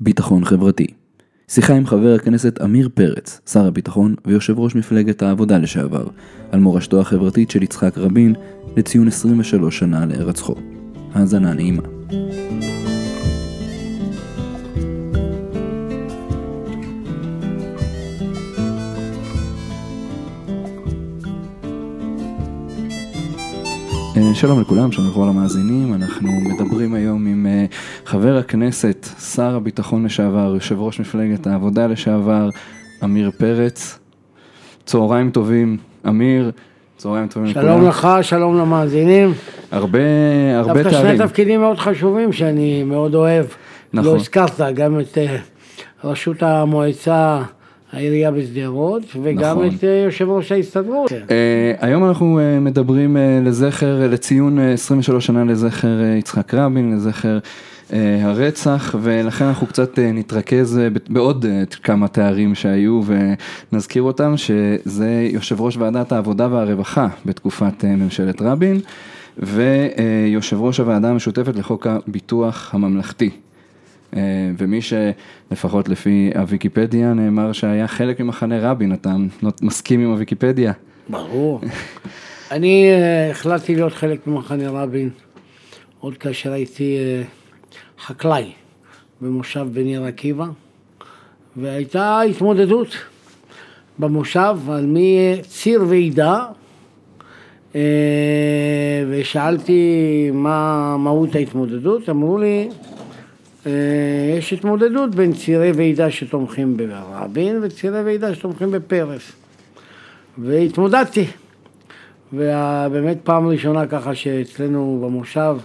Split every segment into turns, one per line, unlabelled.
ביטחון חברתי. שיחה עם חבר הכנסת עמיר פרץ, שר הביטחון ויושב ראש מפלגת העבודה לשעבר, על מורשתו החברתית של יצחק רבין לציון 23 שנה להירצחו. האזנה נעימה. שלום לכולם, שלום לכל המאזינים, אנחנו מדברים היום עם אה, חבר הכנסת, שר הביטחון לשעבר, יושב ראש מפלגת העבודה לשעבר, עמיר פרץ. צהריים טובים, עמיר, צהריים טובים
שלום לכולם. לך, שלום למאזינים.
הרבה, הרבה תארים.
דווקא שני תפקידים מאוד חשובים שאני מאוד אוהב. נכון. לא הזכרת גם את אה, ראשות המועצה. העירייה בשדרות, וגם נכון. את אה, יושב ראש ההסתדרות. Uh,
היום אנחנו uh, מדברים uh, לזכר, לציון uh, 23 שנה לזכר uh, יצחק רבין, לזכר הרצח, ולכן אנחנו קצת נתרכז בעוד כמה תארים שהיו ונזכיר אותם, שזה יושב ראש ועדת העבודה והרווחה בתקופת ממשלת רבין, ויושב ראש הוועדה המשותפת לחוק הביטוח הממלכתי. אה, ומי שלפחות לפי הוויקיפדיה נאמר שהיה חלק ממחנה רבין, אתה מסכים עם הוויקיפדיה?
ברור. אני אה, החלטתי להיות חלק ממחנה רבין עוד כאשר הייתי אה, חקלאי במושב בניר עקיבא, והייתה התמודדות במושב על מי ציר ועידה, ושאלתי מה מהות ההתמודדות, אמרו לי יש התמודדות בין צירי ועידה שתומכים ברבין וצירי ועידה שתומכים בפרס. והתמודדתי. ובאמת פעם ראשונה ככה שאצלנו במושב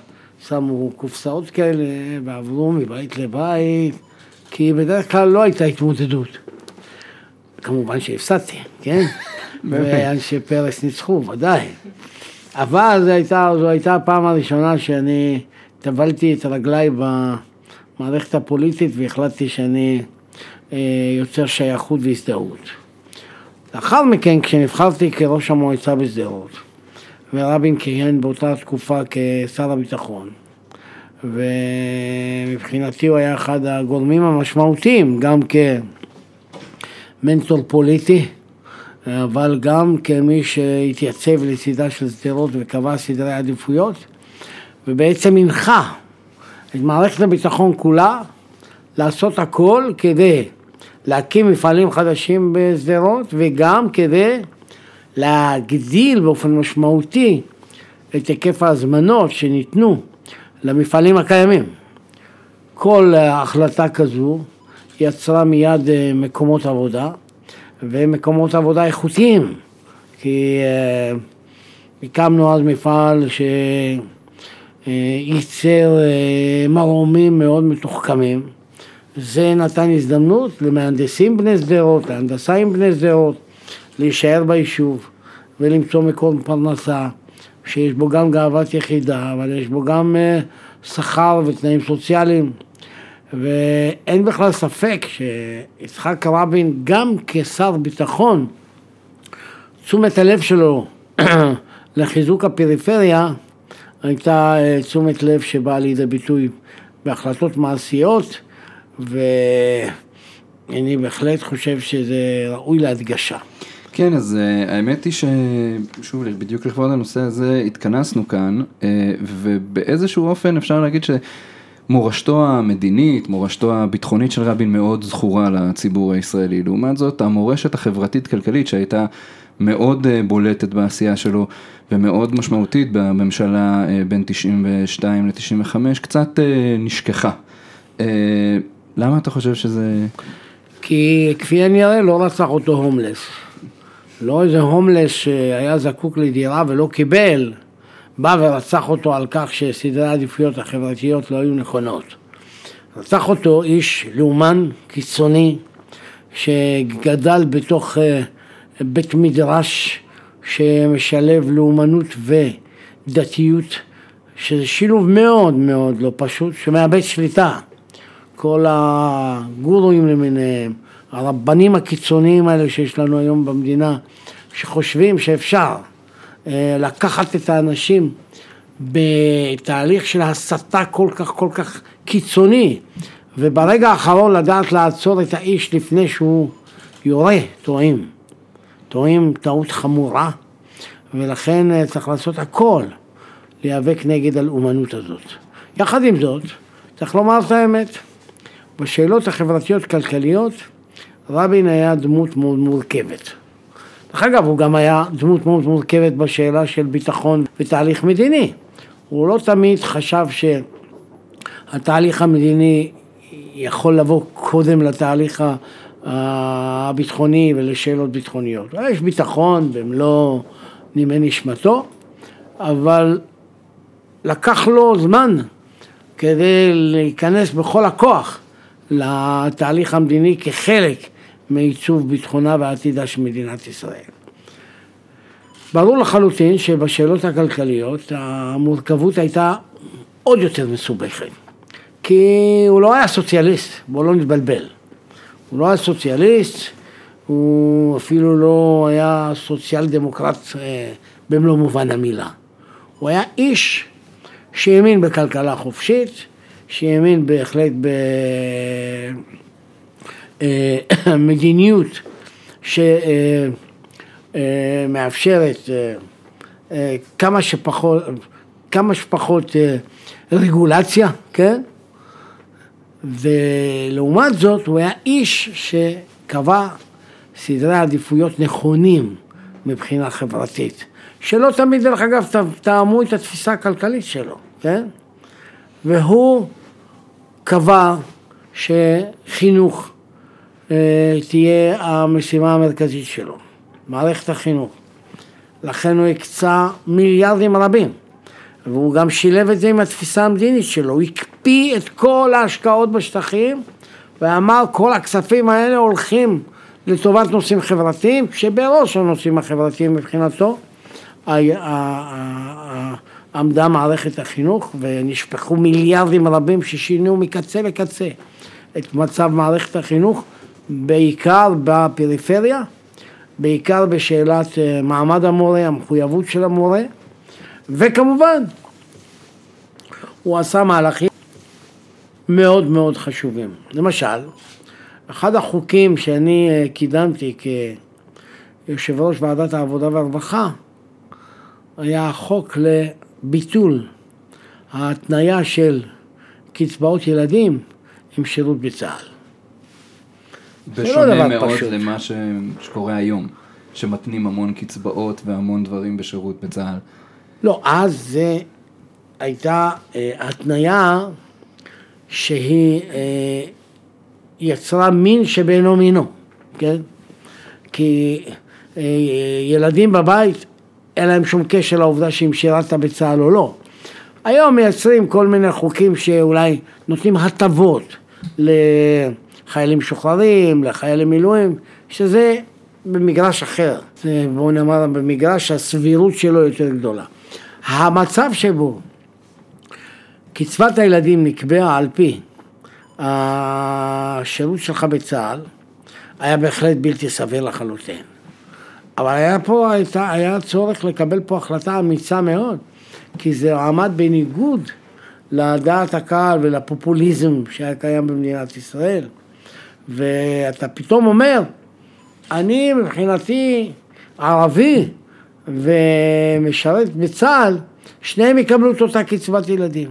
שמו קופסאות כאלה ועברו מבית לבית, כי בדרך כלל לא הייתה התמודדות. כמובן שהפסדתי, כן? ואנשי פרס ניצחו, ודאי. אבל זו הייתה, זו הייתה הפעם הראשונה שאני טבלתי את רגליי ב... המערכת הפוליטית והחלטתי שאני אה, יוצר שייכות והזדהות. לאחר מכן, כשנבחרתי כראש המועצה בשדרות, ורבין כיהן באותה תקופה כשר הביטחון, ומבחינתי הוא היה אחד הגורמים המשמעותיים, גם כמנטור פוליטי, אבל גם כמי שהתייצב לצידה של שדרות וקבע סדרי עדיפויות, ובעצם הנחה את מערכת הביטחון כולה לעשות הכל כדי להקים מפעלים חדשים בשדרות וגם כדי להגדיל באופן משמעותי את היקף ההזמנות שניתנו למפעלים הקיימים. כל החלטה כזו יצרה מיד אה, מקומות עבודה ומקומות עבודה איכותיים כי אה, הקמנו אז מפעל ש... אה, ייצר אה, מרומים מאוד מתוחכמים. זה נתן הזדמנות למהנדסים בני שדרות, להנדסאים בני שדרות, להישאר ביישוב ולמצוא מקום פרנסה, שיש בו גם גאוות יחידה, אבל יש בו גם אה, שכר ותנאים סוציאליים. ואין בכלל ספק שיצחק רבין, גם כשר ביטחון, תשומת הלב שלו לחיזוק הפריפריה הייתה אה, תשומת לב שבאה לידי ביטוי בהחלטות מעשיות, ואני בהחלט חושב שזה ראוי להדגשה.
כן, אז uh, האמת היא ששוב, בדיוק לכבוד הנושא הזה התכנסנו כאן, uh, ובאיזשהו אופן אפשר להגיד שמורשתו המדינית, מורשתו הביטחונית של רבין מאוד זכורה לציבור הישראלי. לעומת זאת, המורשת החברתית-כלכלית שהייתה מאוד בולטת בעשייה שלו ומאוד משמעותית בממשלה אה, בין 92 ל-95, קצת אה, נשכחה. אה, למה אתה חושב שזה...
כי כפי הנראה לא רצח אותו הומלס. לא איזה הומלס שהיה זקוק לדירה ולא קיבל, בא ורצח אותו על כך שסדרי העדיפויות החברתיות לא היו נכונות. רצח אותו איש לאומן קיצוני שגדל בתוך בית מדרש שמשלב לאומנות ודתיות, שזה שילוב מאוד מאוד לא פשוט, שמאבד שליטה. כל הגורואים למיניהם, הרבנים הקיצוניים האלה שיש לנו היום במדינה, שחושבים שאפשר אה, לקחת את האנשים בתהליך של הסתה כל כך כל כך קיצוני וברגע האחרון לדעת לעצור את האיש לפני שהוא יורה, טועים. טועים טעות חמורה, ולכן אה, צריך לעשות הכל להיאבק נגד הלאומנות הזאת. יחד עם זאת, צריך לומר את האמת, בשאלות החברתיות-כלכליות רבין היה דמות מאוד מורכבת. דרך אגב, הוא גם היה דמות מאוד מורכבת בשאלה של ביטחון ותהליך מדיני. הוא לא תמיד חשב שהתהליך המדיני יכול לבוא קודם לתהליך הביטחוני ולשאלות ביטחוניות. יש ביטחון במלוא נימי נשמתו, אבל לקח לו זמן כדי להיכנס בכל הכוח לתהליך המדיני כחלק מעיצוב ביטחונה ועתידה של מדינת ישראל. ברור לחלוטין שבשאלות הכלכליות המורכבות הייתה עוד יותר מסובכת, כי הוא לא היה סוציאליסט, בואו לא נתבלבל. הוא לא היה סוציאליסט, הוא אפילו לא היה סוציאל דמוקרט אה, במלוא מובן המילה. הוא היה איש שהאמין בכלכלה חופשית, שהאמין בהחלט במדיניות אה, שמאפשרת אה, כמה שפחות, כמה שפחות רגולציה, כן? ולעומת זאת הוא היה איש שקבע סדרי עדיפויות נכונים מבחינה חברתית, שלא תמיד דרך אגב תאמו את התפיסה הכלכלית שלו, כן? והוא קבע שחינוך אה, תהיה המשימה המרכזית שלו, מערכת החינוך. לכן הוא הקצה מיליארדים רבים והוא גם שילב את זה עם התפיסה המדינית שלו, הוא הקפיא את כל ההשקעות בשטחים ואמר כל הכספים האלה הולכים לטובת נושאים חברתיים, כשבראש הנושאים החברתיים מבחינתו עמדה מערכת החינוך ונשפכו מיליארדים רבים ששינו מקצה לקצה את מצב מערכת החינוך, בעיקר בפריפריה, בעיקר בשאלת אה, מעמד המורה, המחויבות של המורה וכמובן, הוא עשה מהלכים מאוד מאוד חשובים. למשל, אחד החוקים שאני אה, קידמתי כיושב ראש ועדת העבודה והרווחה היה החוק לביטול ההתניה של קצבאות ילדים עם שירות בצה"ל.
בשונה לא מאוד פשוט. למה שקורה היום, שמתנים המון קצבאות והמון דברים בשירות בצה"ל.
לא, אז זה הייתה אה, התניה שהיא אה, יצרה מין שבאינו מינו, כן? כי אה, ילדים בבית, אין להם שום קשר לעובדה שאם שירת בצה"ל או לא. היום מייצרים כל מיני חוקים שאולי נותנים הטבות לחיילים משוחררים, לחיילי מילואים, שזה במגרש אחר. זה בואו נאמר במגרש הסבירות שלו יותר גדולה. המצב שבו קצבת הילדים נקבעה על פי השירות שלך בצה"ל היה בהחלט בלתי סביר לחלוטין. אבל היה פה, הייתה, היה צורך לקבל פה החלטה אמיצה מאוד, כי זה עמד בניגוד לדעת הקהל ולפופוליזם שהיה קיים במדינת ישראל. ואתה פתאום אומר, אני מבחינתי ערבי, ומשרת בצה"ל, שניהם יקבלו את אותה קצבת ילדים.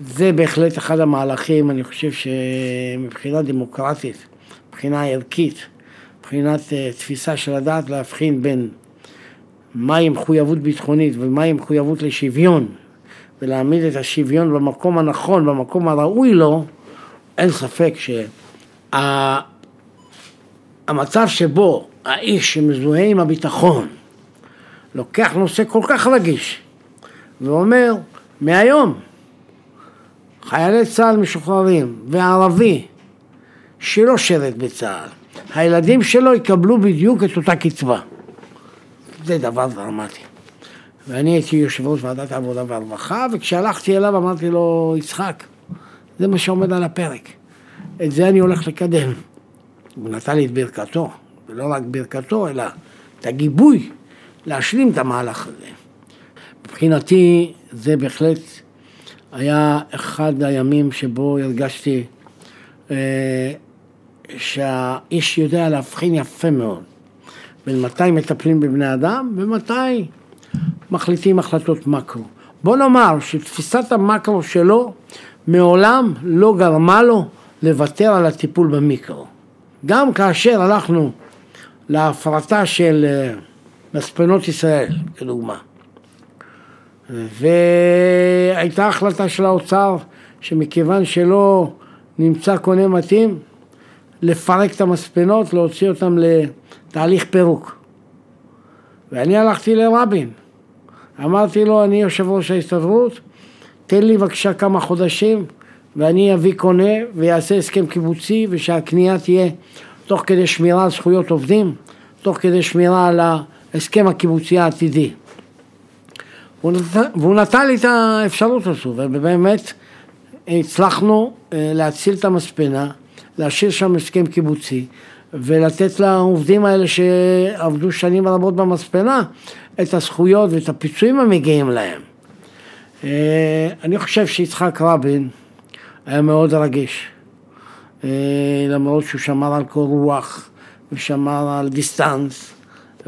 זה בהחלט אחד המהלכים, אני חושב שמבחינה דמוקרטית, מבחינה ערכית, מבחינת uh, תפיסה של הדעת להבחין בין מהי מחויבות ביטחונית ומהי מחויבות לשוויון ולהעמיד את השוויון במקום הנכון, במקום הראוי לו, אין ספק שהמצב שבו האיש שמזוהה עם הביטחון לוקח נושא כל כך רגיש ואומר, מהיום חיילי צה"ל משוחררים וערבי שלא שירת בצה"ל, הילדים שלו יקבלו בדיוק את אותה קצבה. זה דבר דרמטי. ואני הייתי יושב ראש ועדת העבודה והרווחה, וכשהלכתי אליו אמרתי לו, יצחק, זה מה שעומד על הפרק. את זה אני הולך לקדם. הוא נתן לי את ברכתו. ולא רק ברכתו, אלא את הגיבוי להשלים את המהלך הזה. מבחינתי זה בהחלט היה אחד הימים שבו הרגשתי אה, שהאיש יודע להבחין יפה מאוד בין מתי מטפלים בבני אדם ומתי מחליטים החלטות מקרו. בוא נאמר שתפיסת המקרו שלו מעולם לא גרמה לו לוותר על הטיפול במיקרו. גם כאשר הלכנו להפרטה של אה, מספנות ישראל, כדוגמה, והייתה החלטה של האוצר שמכיוון שלא נמצא קונה מתאים, לפרק את המספנות, להוציא אותן לתהליך פירוק. ואני הלכתי לרבין, אמרתי לו, אני יושב ראש ההסתדרות, תן לי בבקשה כמה חודשים ואני אביא קונה ויעשה הסכם קיבוצי ושהקנייה תהיה תוך כדי שמירה על זכויות עובדים, תוך כדי שמירה על ההסכם הקיבוצי העתידי. והוא נתן לי את האפשרות הזו, ובאמת הצלחנו אה, להציל את המספנה, להשאיר שם הסכם קיבוצי, ולתת לעובדים האלה שעבדו שנים רבות במספנה את הזכויות ואת הפיצויים המגיעים להם. אה, אני חושב שיצחק רבין היה מאוד רגיש, אה, למרות שהוא שמר על קור רוח ושמר על דיסטנס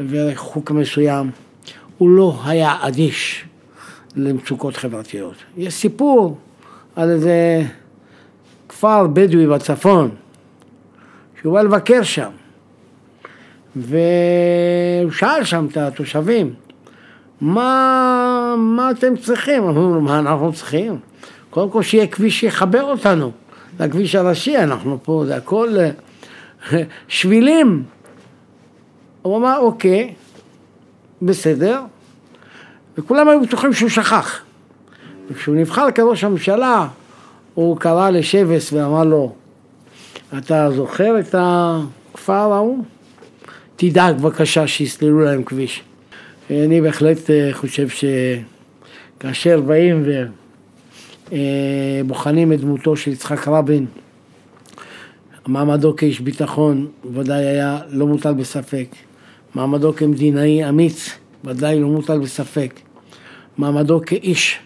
וריחוק מסוים, הוא לא היה אדיש למצוקות חברתיות. יש סיפור על איזה כפר בדואי בצפון, שהוא בא לבקר שם, והוא שאל שם את התושבים, מה, מה אתם צריכים? אמרו לו, מה אנחנו צריכים? קודם כל שיהיה כביש שיחבר אותנו לכביש הראשי, אנחנו פה, זה הכל אה, שבילים. הוא אמר, אוקיי, בסדר, וכולם היו בטוחים שהוא שכח. וכשהוא נבחר כראש הממשלה, הוא קרא לשבס ואמר לו, אתה זוכר את הכפר ההוא? תדאג בבקשה שיסללו להם כביש. אני בהחלט אה, חושב שכאשר באים ובוחנים אה, את דמותו של יצחק רבין, מעמדו כאיש ביטחון ודאי היה לא מוטל בספק, מעמדו כמדינאי אמיץ ודאי לא מוטל בספק, מעמדו כאיש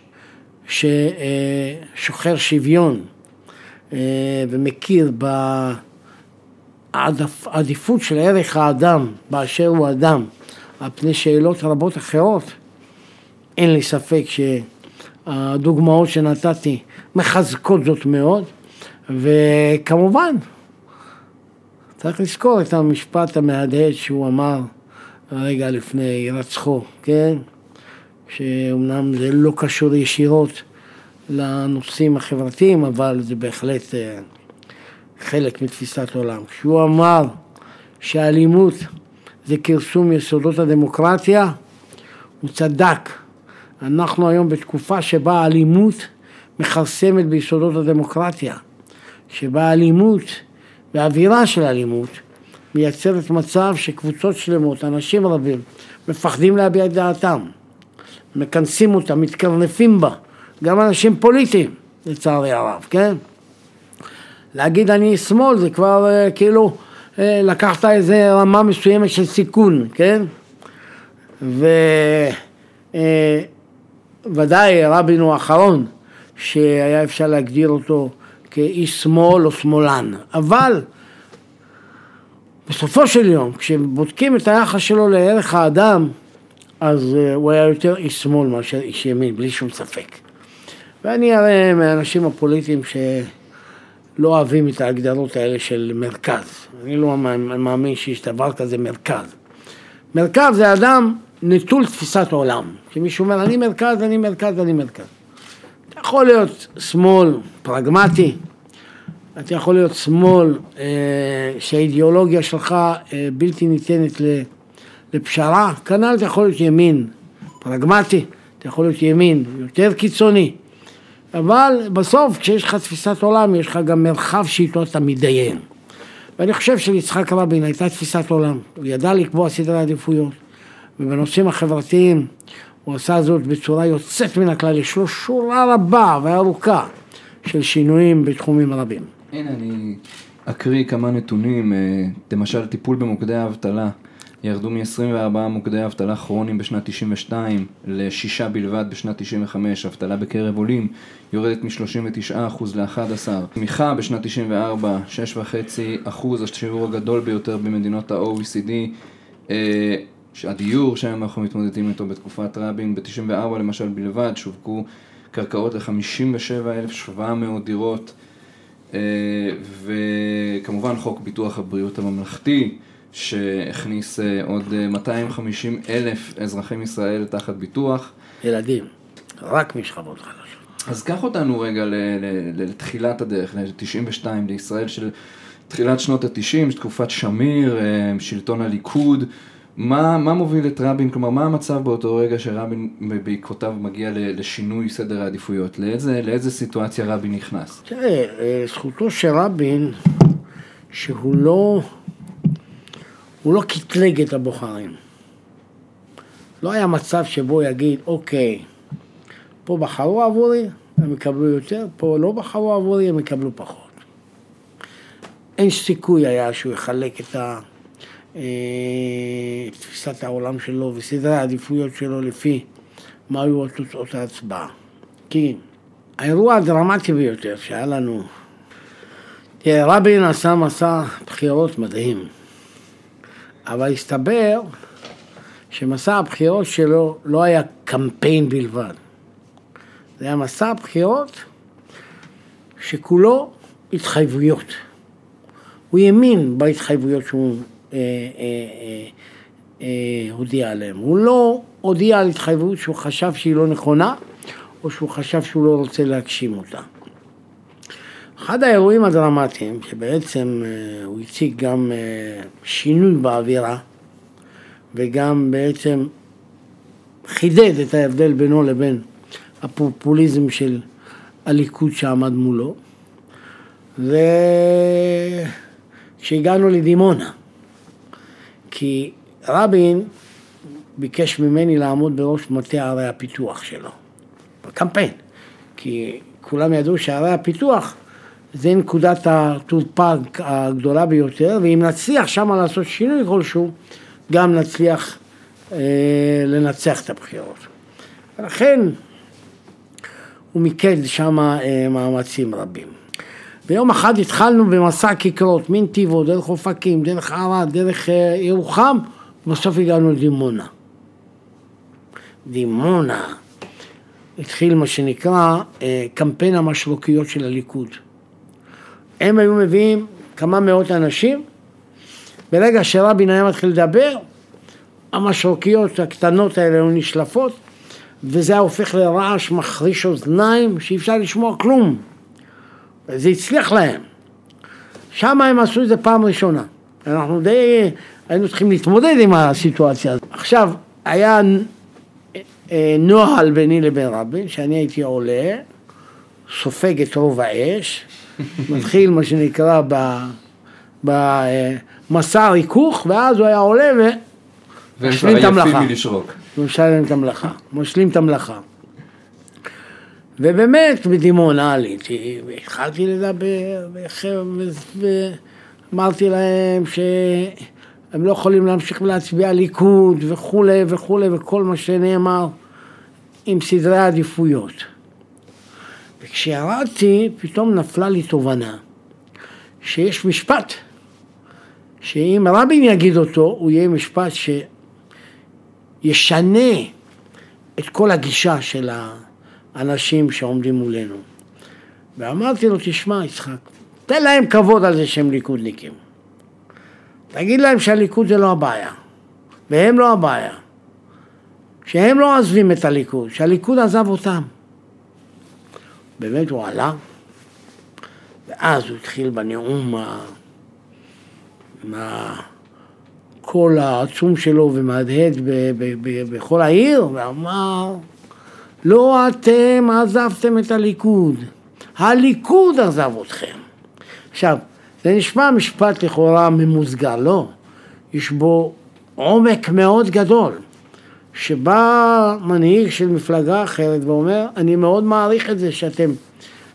ששוחר שוויון אה, ומכיר בעדיפות של ערך האדם באשר הוא אדם על פני שאלות רבות אחרות, אין לי ספק שהדוגמאות שנתתי מחזקות זאת מאוד, וכמובן, צריך לזכור את המשפט המהדהד שהוא אמר רגע לפני הירצחו, כן? שאומנם זה לא קשור ישירות לנושאים החברתיים, אבל זה בהחלט אה, חלק מתפיסת עולם. כשהוא אמר שהאלימות זה כרסום יסודות הדמוקרטיה, הוא צדק. אנחנו היום בתקופה שבה האלימות מכרסמת ביסודות הדמוקרטיה, שבה האלימות והאווירה של האלימות מייצרת מצב שקבוצות שלמות, אנשים רבים, מפחדים להביע את דעתם, מכנסים אותה, מתקרנפים בה, גם אנשים פוליטיים, לצערי הרב, כן? להגיד אני שמאל זה כבר uh, כאילו uh, לקחת איזה רמה מסוימת של סיכון, כן? וודאי אה, רבין הוא האחרון שהיה אפשר להגדיר אותו כאיש שמאל או שמאלן, אבל בסופו של יום, כשבודקים את היחס שלו לערך האדם, אז הוא היה יותר איש שמאל מאשר איש ימין, בלי שום ספק. ואני הרי מהאנשים הפוליטיים שלא אוהבים את ההגדרות האלה של מרכז. אני לא מאמין שיש דבר כזה מרכז. מרכז זה אדם נטול תפיסת עולם. כשמישהו אומר, אני מרכז, אני מרכז, אני מרכז. אתה יכול להיות שמאל פרגמטי, אתה יכול להיות שמאל אה, שהאידיאולוגיה שלך אה, בלתי ניתנת לפשרה, כנ"ל אתה יכול להיות ימין פרגמטי, אתה יכול להיות ימין יותר קיצוני, אבל בסוף כשיש לך תפיסת עולם יש לך גם מרחב שאיתו אתה מתדיין. ואני חושב שליצחק רבין הייתה תפיסת עולם, הוא ידע לקבוע סדרי עדיפויות, ובנושאים החברתיים הוא עשה זאת בצורה יוצאת מן הכלל, יש לו שורה רבה וארוכה של שינויים בתחומים רבים.
הנה אני אקריא כמה נתונים, אה, למשל טיפול במוקדי האבטלה. ירדו מ-24 מוקדי אבטלה כרוניים בשנת 92 לשישה בלבד בשנת 95, אבטלה בקרב עולים יורדת מ-39% ל-11, תמיכה בשנת 94, 6.5% השיעור הגדול ביותר במדינות ה-OECD, אה, הדיור שהיום אנחנו מתמודדים איתו בתקופת רבין, ב-94 למשל בלבד שווקו קרקעות ל-57,700 דירות אה, וכמובן חוק ביטוח הבריאות הממלכתי שהכניס אה, עוד 250 אה, אלף אזרחים ישראל תחת ביטוח.
ילדים, רק משכבות חלשות.
אז קח אותנו רגע לתחילת הדרך, ל-92, לישראל של תחילת שנות ה-90, תקופת שמיר, שלטון הליכוד. מה, מה מוביל את רבין, כלומר מה המצב באותו רגע שרבין בעקבותיו מגיע לשינוי סדר העדיפויות? לאיזה, לאיזה סיטואציה רבין נכנס?
תראה, אה, זכותו של רבין שהוא לא, הוא לא קטלג את הבוחרים. לא היה מצב שבו יגיד, אוקיי, פה בחרו עבורי, הם יקבלו יותר, פה לא בחרו עבורי, הם יקבלו פחות. אין סיכוי היה שהוא יחלק את ה... אה, תפיסת העולם שלו וסדרי העדיפויות שלו לפי מה היו תוצאות ההצבעה. כי האירוע הדרמטי ביותר שהיה לנו, תראה, רבין עשה מסע בחירות מדהים, אבל הסתבר שמסע הבחירות שלו לא היה קמפיין בלבד. זה היה מסע בחירות שכולו התחייבויות. הוא האמין בהתחייבויות שהוא אה, אה, אה, הודיע עליהם. הוא לא הודיע על התחייבות שהוא חשב שהיא לא נכונה, או שהוא חשב שהוא לא רוצה להגשים אותה. אחד האירועים הדרמטיים, שבעצם הוא הציג גם שינוי באווירה, וגם בעצם חידד את ההבדל בינו לבין הפופוליזם של הליכוד שעמד מולו, וכשהגענו לדימונה. כי רבין ביקש ממני לעמוד בראש מטה ערי הפיתוח שלו, בקמפיין, כי כולם ידעו שערי הפיתוח זה נקודת התורפה הגדולה ביותר, ואם נצליח שם לעשות שינוי כלשהו, גם נצליח אה, לנצח את הבחירות. ולכן הוא מיקד שם אה, מאמצים רבים. ויום אחד התחלנו במסע כיכרות, מנתיבות, דרך אופקים, דרך ערד, דרך אה, ירוחם, ובסוף הגענו לדימונה. דימונה התחיל מה שנקרא אה, קמפיין המשרוקיות של הליכוד. הם היו מביאים כמה מאות אנשים, ברגע שרבין היה מתחיל לדבר, המשרוקיות הקטנות האלה היו נשלפות, וזה היה הופך לרעש מחריש אוזניים שאי אפשר לשמוע כלום. זה הצליח להם. שם הם עשו את זה פעם ראשונה. אנחנו די היינו צריכים להתמודד עם הסיטואציה הזאת. עכשיו, היה אה, נוהל ביני לבין רבין, שאני הייתי עולה, סופג את רוב האש, מתחיל מה שנקרא במסע ריכוך, ואז הוא היה עולה
ומשלים את המלאכה. ומשלים
את המלאכה, משלים את המלאכה. ובאמת בדימונה עליתי, והתחלתי לדבר, ואמרתי להם שהם לא יכולים להמשיך ולהצביע ליכוד וכולי וכולי וכל מה שנאמר עם סדרי עדיפויות. וכשירדתי פתאום נפלה לי תובנה שיש משפט שאם רבין יגיד אותו הוא יהיה משפט שישנה את כל הגישה של ה... אנשים שעומדים מולנו. ואמרתי לו, תשמע, יצחק, תן להם כבוד על זה שהם ליכודניקים. תגיד להם שהליכוד זה לא הבעיה, והם לא הבעיה. שהם לא עוזבים את הליכוד, שהליכוד עזב אותם. באמת הוא עלה, ואז הוא התחיל בנאום עם הקול העצום שלו ומהדהד בכל העיר, ואמר, לא אתם עזבתם את הליכוד, הליכוד עזב אתכם. עכשיו, זה נשמע משפט לכאורה ממוסגר, לא. יש בו עומק מאוד גדול, שבא מנהיג של מפלגה אחרת ואומר, אני מאוד מעריך את זה שאתם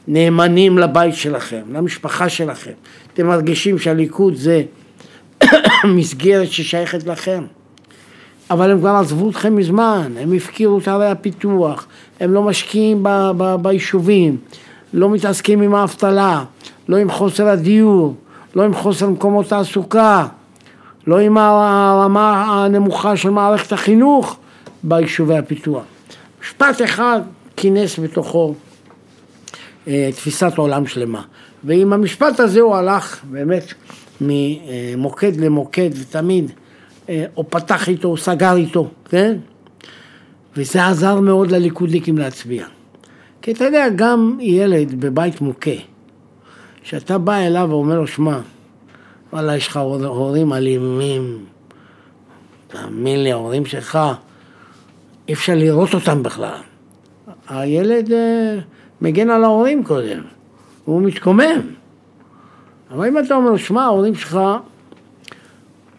נאמנים לבית שלכם, למשפחה שלכם. אתם מרגישים שהליכוד זה מסגרת ששייכת לכם. אבל הם כבר עזבו אתכם מזמן, הם הפקירו את ערי הפיתוח, הם לא משקיעים ב- ב- ביישובים, לא מתעסקים עם האבטלה, לא עם חוסר הדיור, לא עם חוסר מקומות תעסוקה, לא עם הרמה הנמוכה של מערכת החינוך ביישובי הפיתוח. משפט אחד כינס בתוכו אה, תפיסת עולם שלמה. ועם המשפט הזה הוא הלך באמת ממוקד למוקד ותמיד אה, או פתח איתו או סגר איתו, כן? וזה עזר מאוד לליכודניקים להצביע. כי אתה יודע, גם ילד בבית מוכה, שאתה בא אליו ואומר לו, שמע, וואלה, יש לך הורים אלימים, תאמין לי, ההורים שלך, אי אפשר לראות אותם בכלל. הילד אה, מגן על ההורים קודם, הוא מתקומם. אבל אם אתה אומר, שמע, ההורים שלך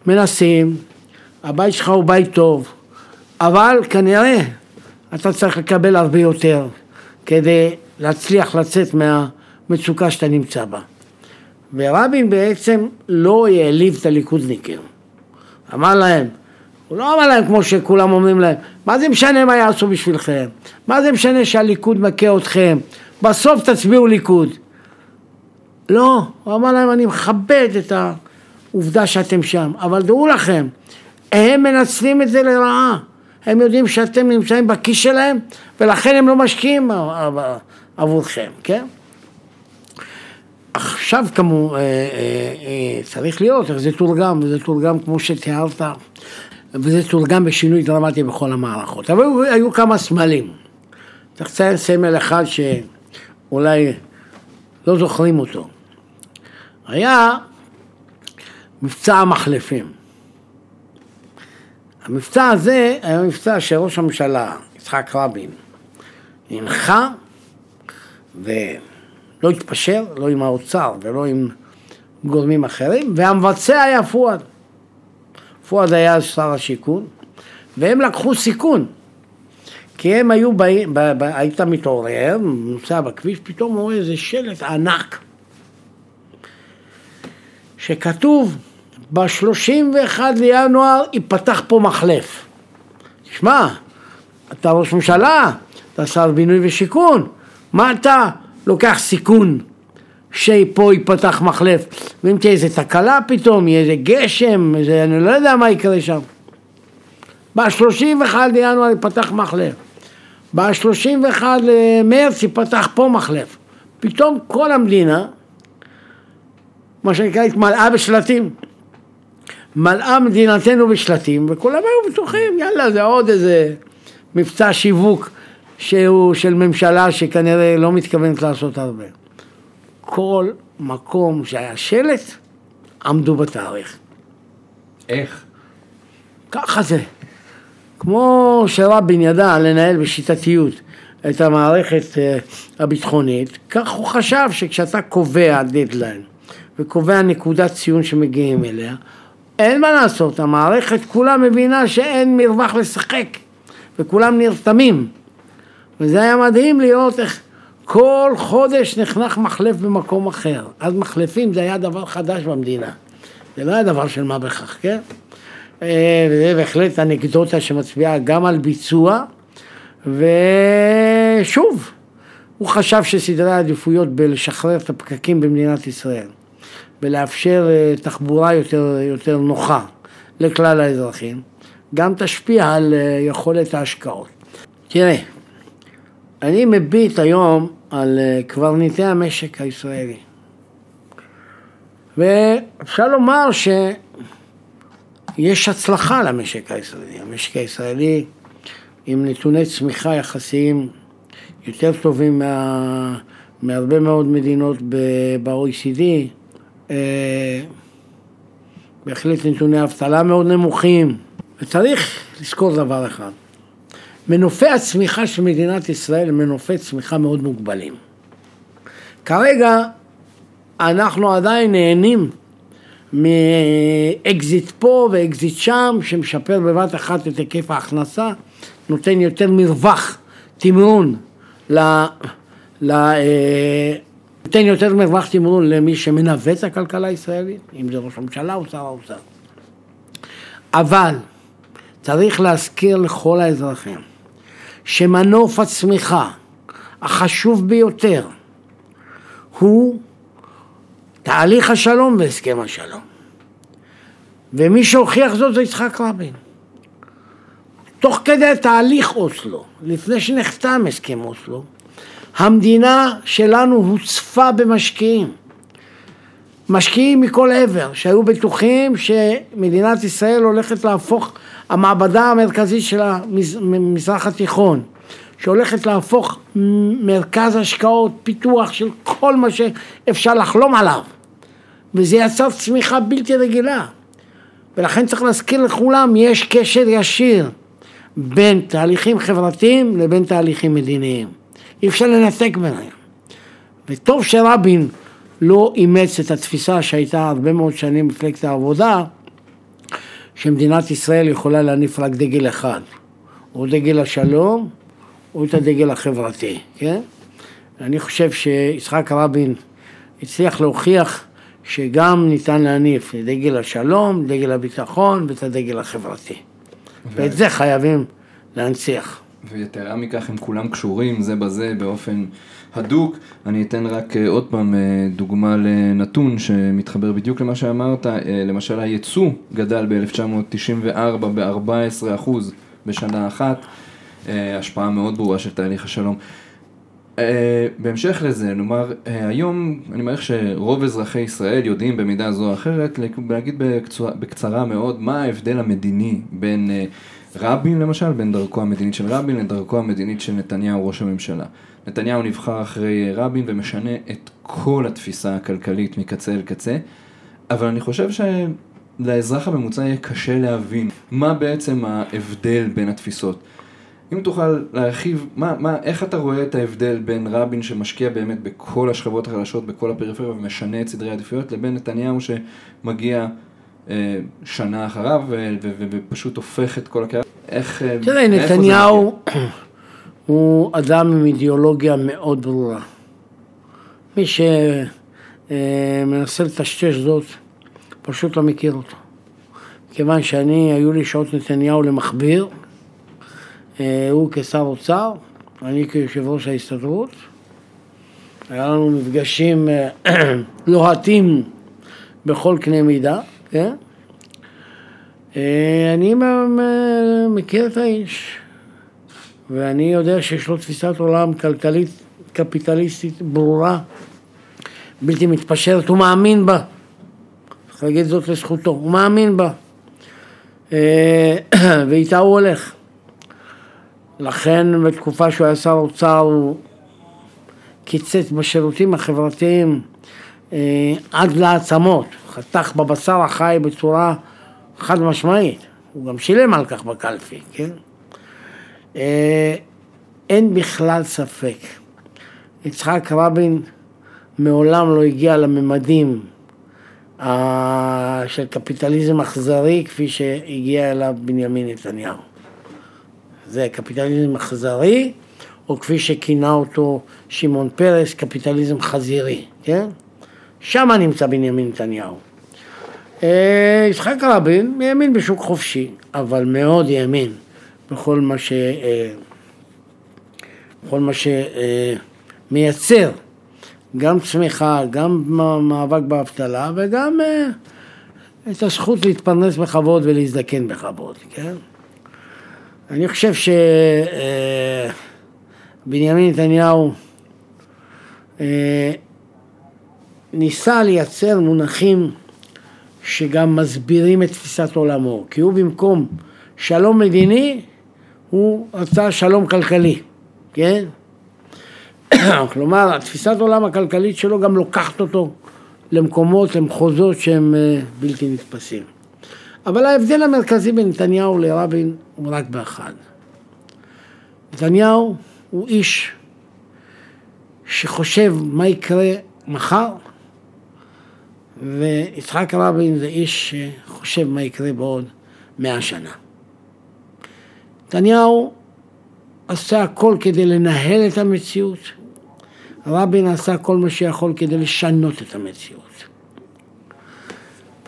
מנסים, הבית שלך הוא בית טוב, אבל כנראה אתה צריך לקבל הרבה יותר כדי להצליח לצאת מהמצוקה שאתה נמצא בה. ורבין בעצם לא העליב את הליכודניקים. אמר להם, הוא לא אמר להם כמו שכולם אומרים להם, מה זה משנה מה יעשו בשבילכם? מה זה משנה שהליכוד מכה אתכם? בסוף תצביעו ליכוד. לא, הוא אמר להם, אני מכבד את העובדה שאתם שם, אבל דעו לכם, הם מנצלים את זה לרעה. הם יודעים שאתם נמצאים בכיס שלהם, ולכן הם לא משקיעים עבורכם, כן? עכשיו כמו, אה, אה, אה, צריך לראות איך זה תורגם, וזה תורגם כמו שתיארת, וזה תורגם בשינוי דרמטי בכל המערכות. אבל היו, היו כמה סמלים. צריך לציין סמל אחד שאולי לא זוכרים אותו. היה מבצע המחלפים. המבצע הזה היה מבצע שראש הממשלה, יצחק רבין, הנחה ולא התפשר, לא עם האוצר ולא עם גורמים אחרים, והמבצע היה פואד. פואד היה שר השיכון, והם לקחו סיכון. כי הם היו, ב... ב... ב... היית מתעורר, נוסע בכביש, פתאום רואה איזה שלט ענק, שכתוב ב-31 לינואר ייפתח פה מחלף. תשמע, אתה ראש ממשלה, אתה שר בינוי ושיכון, מה אתה לוקח סיכון שפה ייפתח מחלף? ואם תהיה איזה תקלה פתאום, יהיה איזה גשם, איזה, אני לא יודע מה יקרה שם. ב-31 לינואר ייפתח מחלף. ב-31 למרץ ייפתח פה מחלף. פתאום כל המדינה, מה שנקרא, התמלאה בשלטים. מלאה מדינתנו בשלטים, וכולם היו בטוחים, יאללה, זה עוד איזה מבצע שיווק שהוא של ממשלה שכנראה לא מתכוונת לעשות הרבה. כל מקום שהיה שלט, עמדו בתאריך.
איך?
ככה זה. כמו שרבין ידע לנהל בשיטתיות את המערכת אה, הביטחונית, כך הוא חשב שכשאתה קובע דדליין וקובע נקודת ציון שמגיעים אליה, אין מה לעשות, המערכת כולה מבינה שאין מרווח לשחק וכולם נרתמים וזה היה מדהים לראות איך כל חודש נחנך מחלף במקום אחר. אז מחלפים זה היה דבר חדש במדינה, זה לא היה דבר של מה בכך, כן? אה, וזה בהחלט אנקדוטה שמצביעה גם על ביצוע ושוב, הוא חשב שסדרי העדיפויות בלשחרר את הפקקים במדינת ישראל ולאפשר אה, תחבורה יותר, יותר נוחה לכלל האזרחים, גם תשפיע על אה, יכולת ההשקעות. תראה, אני מביט היום על אה, קברניטי המשק הישראלי, ואפשר לומר שיש הצלחה למשק הישראלי. המשק הישראלי עם נתוני צמיחה יחסיים יותר טובים מה, מהרבה מאוד מדינות ב-OECD, אה, בהחלט נתוני אבטלה מאוד נמוכים, וצריך לזכור דבר אחד, מנופי הצמיחה של מדינת ישראל הם מנופי צמיחה מאוד מוגבלים. כרגע אנחנו עדיין נהנים מאקזיט פה ואקזיט שם, שמשפר בבת אחת את היקף ההכנסה, נותן יותר מרווח תמרון ל... ל אה, נותן יותר מרווח תמרון למי שמנווט את הכלכלה הישראלית, אם זה ראש הממשלה או שר האוצר. אבל צריך להזכיר לכל האזרחים שמנוף הצמיחה החשוב ביותר הוא תהליך השלום והסכם השלום. ומי שהוכיח זאת זה יצחק רבין. תוך כדי תהליך אוסלו, לפני שנחתם הסכם אוסלו, המדינה שלנו הוצפה במשקיעים. משקיעים מכל עבר, שהיו בטוחים שמדינת ישראל הולכת להפוך המעבדה המרכזית של המזרח התיכון, שהולכת להפוך מרכז השקעות, פיתוח של כל מה שאפשר לחלום עליו. וזה יצר צמיחה בלתי רגילה. ולכן צריך להזכיר לכולם, יש קשר ישיר בין תהליכים חברתיים לבין תהליכים מדיניים. אי אפשר לנתק ביניהם. וטוב שרבין לא אימץ את התפיסה שהייתה הרבה מאוד שנים במפלגת העבודה, שמדינת ישראל יכולה להניף רק דגל אחד, או דגל השלום, או את הדגל החברתי, כן? אני חושב שיצחק רבין הצליח להוכיח שגם ניתן להניף את דגל השלום, דגל הביטחון ואת הדגל החברתי. ו... ואת זה חייבים להנציח.
ויתרה מכך, הם כולם קשורים זה בזה באופן הדוק. אני אתן רק אה, עוד פעם אה, דוגמה לנתון שמתחבר בדיוק למה שאמרת. אה, למשל, הייצוא גדל ב-1994 ב-14% בשנה אחת. השפעה מאוד ברורה של תהליך השלום. בהמשך לזה, נאמר, היום אני מעריך שרוב אזרחי ישראל יודעים במידה זו או אחרת, להגיד בקצרה, בקצרה מאוד מה ההבדל המדיני בין רבין למשל, בין דרכו המדינית של רבין לדרכו המדינית של נתניהו ראש הממשלה. נתניהו נבחר אחרי רבין ומשנה את כל התפיסה הכלכלית מקצה אל קצה, אבל אני חושב שלאזרח הממוצע יהיה קשה להבין מה בעצם ההבדל בין התפיסות. אם תוכל להרחיב, מה, מה, איך אתה רואה את ההבדל בין רבין שמשקיע באמת בכל השכבות החלשות, בכל הפריפריה ומשנה את סדרי העדיפויות, לבין נתניהו שמגיע שנה אחריו ופשוט הופך את כל הקריירה? איך...
אה, תראה, נתניהו הוא אדם עם אידיאולוגיה מאוד ברורה. מי שמנסה לטשטש זאת, פשוט לא מכיר אותו. כיוון שאני, היו לי שעות נתניהו למכביר, אה, הוא כשר אוצר, אני כיושב ראש ההסתדרות. היה לנו מפגשים לוהטים בכל קנה מידה. כן? אה, אני מכיר את האיש, ואני יודע שיש לו תפיסת עולם כלכלית קפיטליסטית ברורה, בלתי מתפשרת, הוא מאמין בה. צריך להגיד זאת לזכותו, הוא מאמין בה. אה, ואיתה הוא הולך. לכן בתקופה שהוא היה שר אוצר הוא קיצץ בשירותים החברתיים אה, עד לעצמות, חתך בבשר החי בצורה חד משמעית, הוא גם שילם על כך בקלפי, כן? אה, אין בכלל ספק, יצחק רבין מעולם לא הגיע לממדים אה, של קפיטליזם אכזרי כפי שהגיע אליו בנימין נתניהו. זה קפיטליזם אכזרי, או כפי שכינה אותו שמעון פרס, קפיטליזם חזירי, כן? שם נמצא בנימין נתניהו. אה, יצחק רבין האמין בשוק חופשי, אבל מאוד האמין בכל מה ש... אה, בכל מה שמייצר אה, גם צמיחה, גם מאבק באבטלה וגם את הזכות להתפרנס בכבוד ולהזדקן בכבוד, כן? אני חושב שבנימין נתניהו ניסה לייצר מונחים שגם מסבירים את תפיסת עולמו, כי הוא במקום שלום מדיני, הוא רצה שלום כלכלי, כן? כלומר, תפיסת עולם הכלכלית שלו גם לוקחת אותו למקומות, למחוזות שהם אה, בלתי נתפסים. אבל ההבדל המרכזי בין נתניהו לרבין הוא רק באחד. נתניהו הוא איש שחושב מה יקרה מחר ויצחק רבין זה איש שחושב מה יקרה בעוד מאה שנה. נתניהו עשה הכל כדי לנהל את המציאות, רבין עשה כל מה שיכול כדי לשנות את המציאות.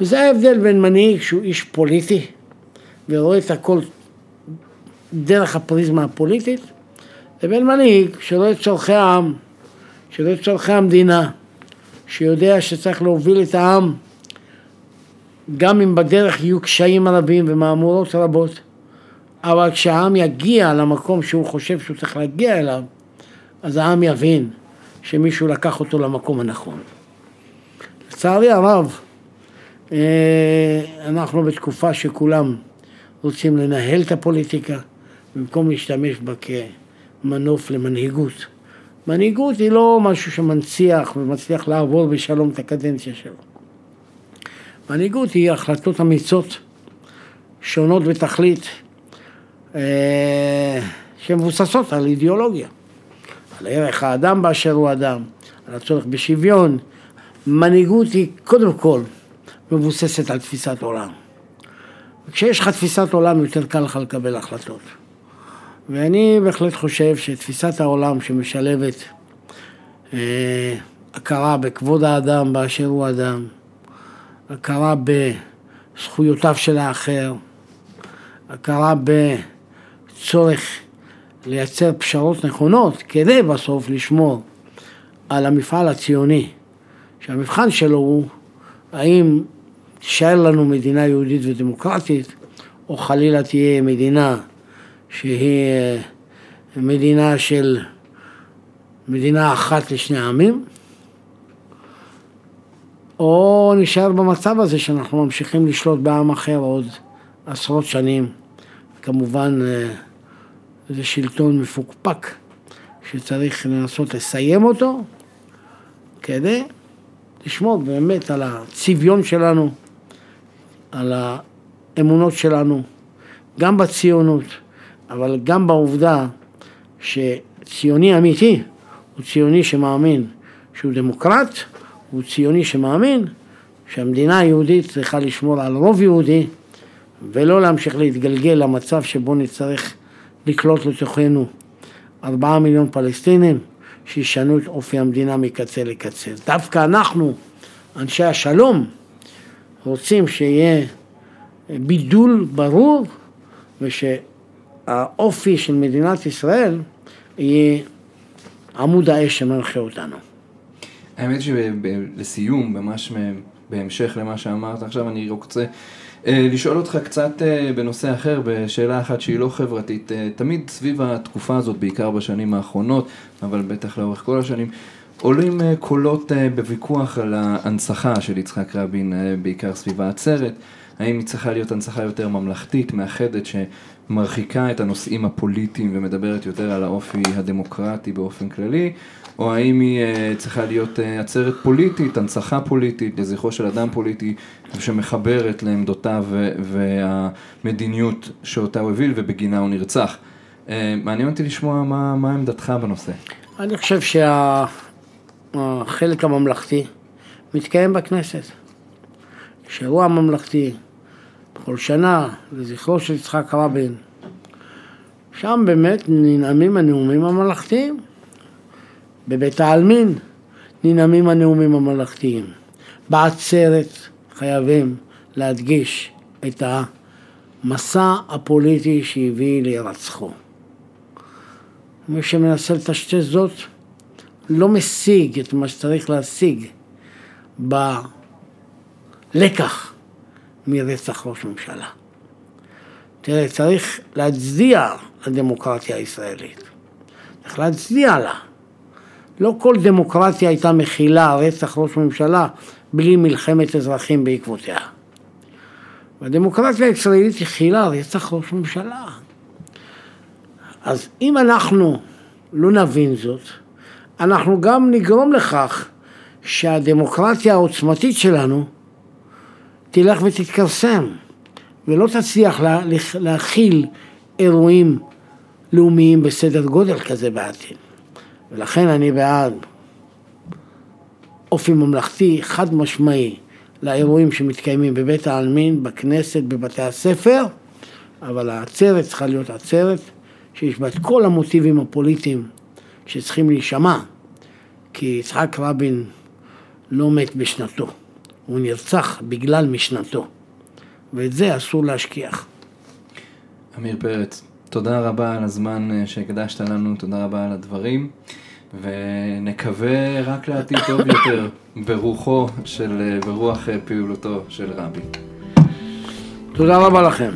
וזה ההבדל בין מנהיג שהוא איש פוליטי ורואה את הכל דרך הפריזמה הפוליטית, לבין מנהיג שרואה את צורכי העם, שרואה את צורכי המדינה, שיודע שצריך להוביל את העם, גם אם בדרך יהיו קשיים רבים ומהמורות רבות, אבל כשהעם יגיע למקום שהוא חושב שהוא צריך להגיע אליו, אז העם יבין שמישהו לקח אותו למקום הנכון. לצערי הרב, אה, אנחנו בתקופה שכולם רוצים לנהל את הפוליטיקה במקום להשתמש בה כמנוף למנהיגות. מנהיגות היא לא משהו שמנציח ומצליח לעבור בשלום את הקדנציה שלו. מנהיגות היא החלטות אמיצות, שונות בתכלית, אה, שמבוססות על אידיאולוגיה, על ערך האדם באשר הוא אדם, על הצורך בשוויון. מנהיגות היא קודם כל מבוססת על תפיסת עולם. כשיש לך תפיסת עולם יותר קל לך לקבל החלטות. ואני בהחלט חושב שתפיסת העולם שמשלבת אה, הכרה בכבוד האדם באשר הוא אדם, הכרה בזכויותיו של האחר, הכרה בצורך לייצר פשרות נכונות כדי בסוף לשמור על המפעל הציוני, שהמבחן שלו הוא האם תישאר לנו מדינה יהודית ודמוקרטית, או חלילה תהיה מדינה שהיא אה, מדינה של מדינה אחת לשני עמים, או נשאר במצב הזה שאנחנו ממשיכים לשלוט בעם אחר עוד עשרות שנים. כמובן אה, זה שלטון מפוקפק שצריך לנסות לסיים אותו כדי לשמור באמת על הצביון שלנו, על האמונות שלנו, גם בציונות, אבל גם בעובדה שציוני אמיתי הוא ציוני שמאמין שהוא דמוקרט, הוא ציוני שמאמין שהמדינה היהודית צריכה לשמור על רוב יהודי ולא להמשיך להתגלגל למצב שבו נצטרך לקלוט לתוכנו ארבעה מיליון פלסטינים שישנו את אופי המדינה מקצה לקצה. דווקא אנחנו, אנשי השלום, רוצים שיהיה בידול ברור ושהאופי של מדינת ישראל יהיה עמוד האש שמנחה אותנו.
האמת שלסיום, ממש בהמשך למה שאמרת עכשיו, אני רוצה אה, לשאול אותך קצת אה, בנושא אחר, בשאלה אחת שהיא לא חברתית, אה, תמיד סביב התקופה הזאת, בעיקר בשנים האחרונות, אבל בטח לאורך כל השנים, עולים קולות בוויכוח על ההנצחה של יצחק רבין, בעיקר סביב העצרת. האם היא צריכה להיות הנצחה יותר ממלכתית, מאחדת, שמרחיקה את הנושאים הפוליטיים ומדברת יותר על האופי הדמוקרטי באופן כללי, או האם היא uh, צריכה להיות uh, עצרת פוליטית, הנצחה פוליטית, לזכרו של אדם פוליטי שמחברת לעמדותיו והמדיניות שאותה הוא הוביל ובגינה הוא נרצח. Uh, מעניין אותי לשמוע מה, מה עמדתך בנושא.
אני חושב שהחלק הממלכתי מתקיים בכנסת. יש אירוע בכל שנה לזכרו של יצחק רבין. שם באמת ננאמים הנאומים הממלכתיים. בבית העלמין ננאמים הנאומים הממלכתיים. בעצרת חייבים להדגיש את המסע הפוליטי שהביא להירצחו. מי שמנסה לטשטש זאת לא משיג את מה שצריך להשיג בלקח מרצח ראש ממשלה. תראה, צריך להצדיע לדמוקרטיה הישראלית. צריך להצדיע לה. לא כל דמוקרטיה הייתה מכילה רצח ראש ממשלה בלי מלחמת אזרחים בעקבותיה. והדמוקרטיה הישראלית הכילה רצח ראש ממשלה. אז אם אנחנו לא נבין זאת, אנחנו גם נגרום לכך שהדמוקרטיה העוצמתית שלנו תלך ותתכרסם ולא תצליח לה, להכיל אירועים לאומיים בסדר גודל כזה בעתיד. ולכן אני בעד אופי ממלכתי חד משמעי לאירועים שמתקיימים בבית העלמין, בכנסת, בבתי הספר, אבל העצרת צריכה להיות עצרת שיש בה את כל המוטיבים הפוליטיים שצריכים להישמע, כי יצחק רבין לא מת בשנתו, הוא נרצח בגלל משנתו, ואת זה אסור להשכיח.
עמיר פרץ, תודה רבה על הזמן שהקדשת לנו, תודה רבה על הדברים, ונקווה רק לעתיד טוב יותר ברוחו של, ברוח פעולתו של רבי.
תודה רבה לכם.